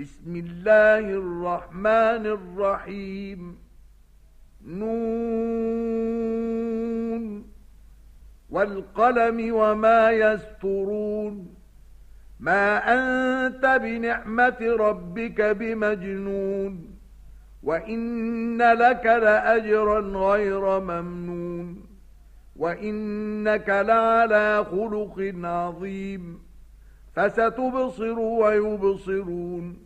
بسم الله الرحمن الرحيم. نون. والقلم وما يسترون. ما أنت بنعمة ربك بمجنون. وإن لك لأجرا غير ممنون. وإنك لعلى خلق عظيم. فستبصر ويبصرون.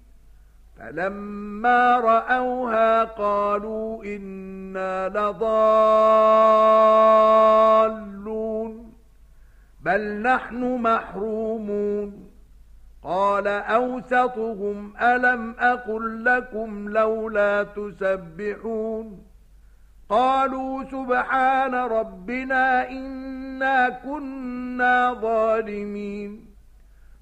فلما رأوها قالوا إنا لضالون بل نحن محرومون. قال أوسطهم ألم أقل لكم لولا تسبحون؟ قالوا سبحان ربنا إنا كنا ظالمين.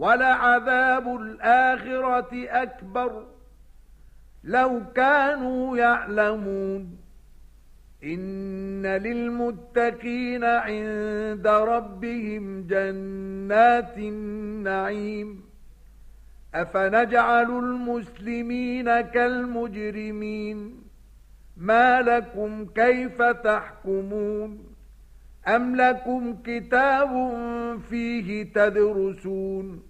ولعذاب الآخرة أكبر. لو كانوا يعلمون إن للمتقين عند ربهم جنات النعيم. أفنجعل المسلمين كالمجرمين؟ ما لكم كيف تحكمون؟ أم لكم كتاب فيه تدرسون؟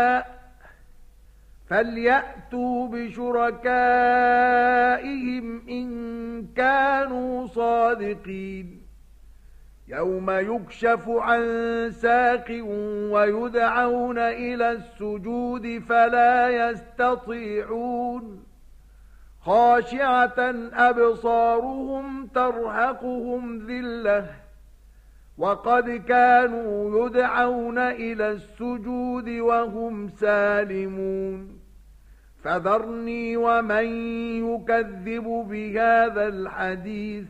فليأتوا بشركائهم إن كانوا صادقين يوم يكشف عن ساق ويدعون إلى السجود فلا يستطيعون خاشعة أبصارهم ترهقهم ذلة وقد كانوا يدعون إلى السجود وهم سالمون فذرني ومن يكذب بهذا الحديث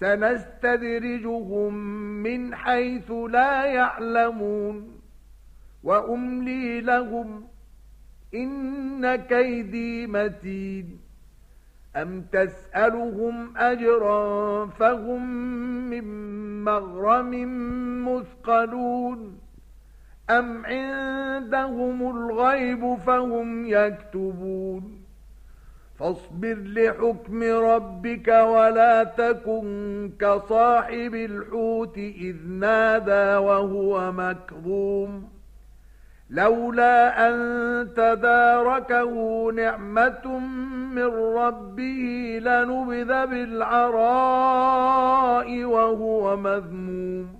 سنستدرجهم من حيث لا يعلمون وأملي لهم إن كيدي متين أم تسألهم أجرا فهم من مغرم مثقلون أم عندهم الغيب فهم يكتبون فاصبر لحكم ربك ولا تكن كصاحب الحوت إذ نادى وهو مكظوم لولا أن تداركه نعمة من ربه لنبذ بالعراء وهو مذموم